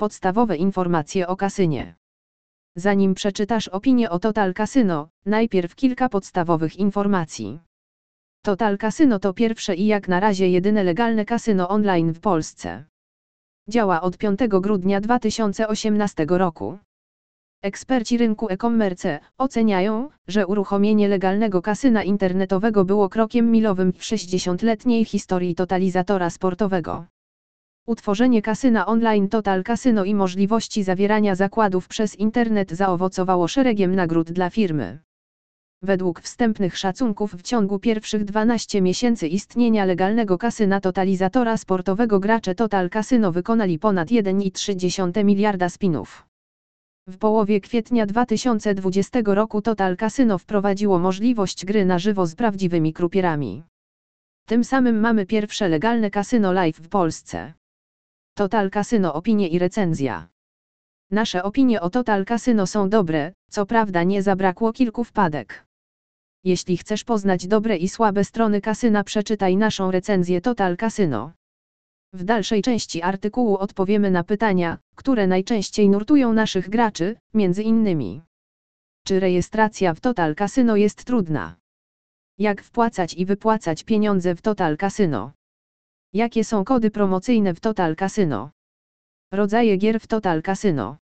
Podstawowe informacje o kasynie. Zanim przeczytasz opinię o Total Casino, najpierw kilka podstawowych informacji. Total Casino to pierwsze i jak na razie jedyne legalne kasyno online w Polsce. Działa od 5 grudnia 2018 roku. Eksperci rynku e-commerce oceniają, że uruchomienie legalnego kasyna internetowego było krokiem milowym w 60-letniej historii totalizatora sportowego. Utworzenie kasyna online Total Casino i możliwości zawierania zakładów przez internet zaowocowało szeregiem nagród dla firmy. Według wstępnych szacunków w ciągu pierwszych 12 miesięcy istnienia legalnego kasyna totalizatora sportowego gracze Total Casino wykonali ponad 1,3 miliarda spinów. W połowie kwietnia 2020 roku Total Casino wprowadziło możliwość gry na żywo z prawdziwymi krupierami. Tym samym mamy pierwsze legalne kasyno live w Polsce. Total Casino opinie i recenzja. Nasze opinie o Total Casino są dobre, co prawda nie zabrakło kilku wpadek. Jeśli chcesz poznać dobre i słabe strony kasyna, przeczytaj naszą recenzję Total Casino. W dalszej części artykułu odpowiemy na pytania, które najczęściej nurtują naszych graczy, między innymi. Czy rejestracja w Total Casino jest trudna? Jak wpłacać i wypłacać pieniądze w Total Casino? Jakie są kody promocyjne w Total Casino? Rodzaje gier w Total Casino.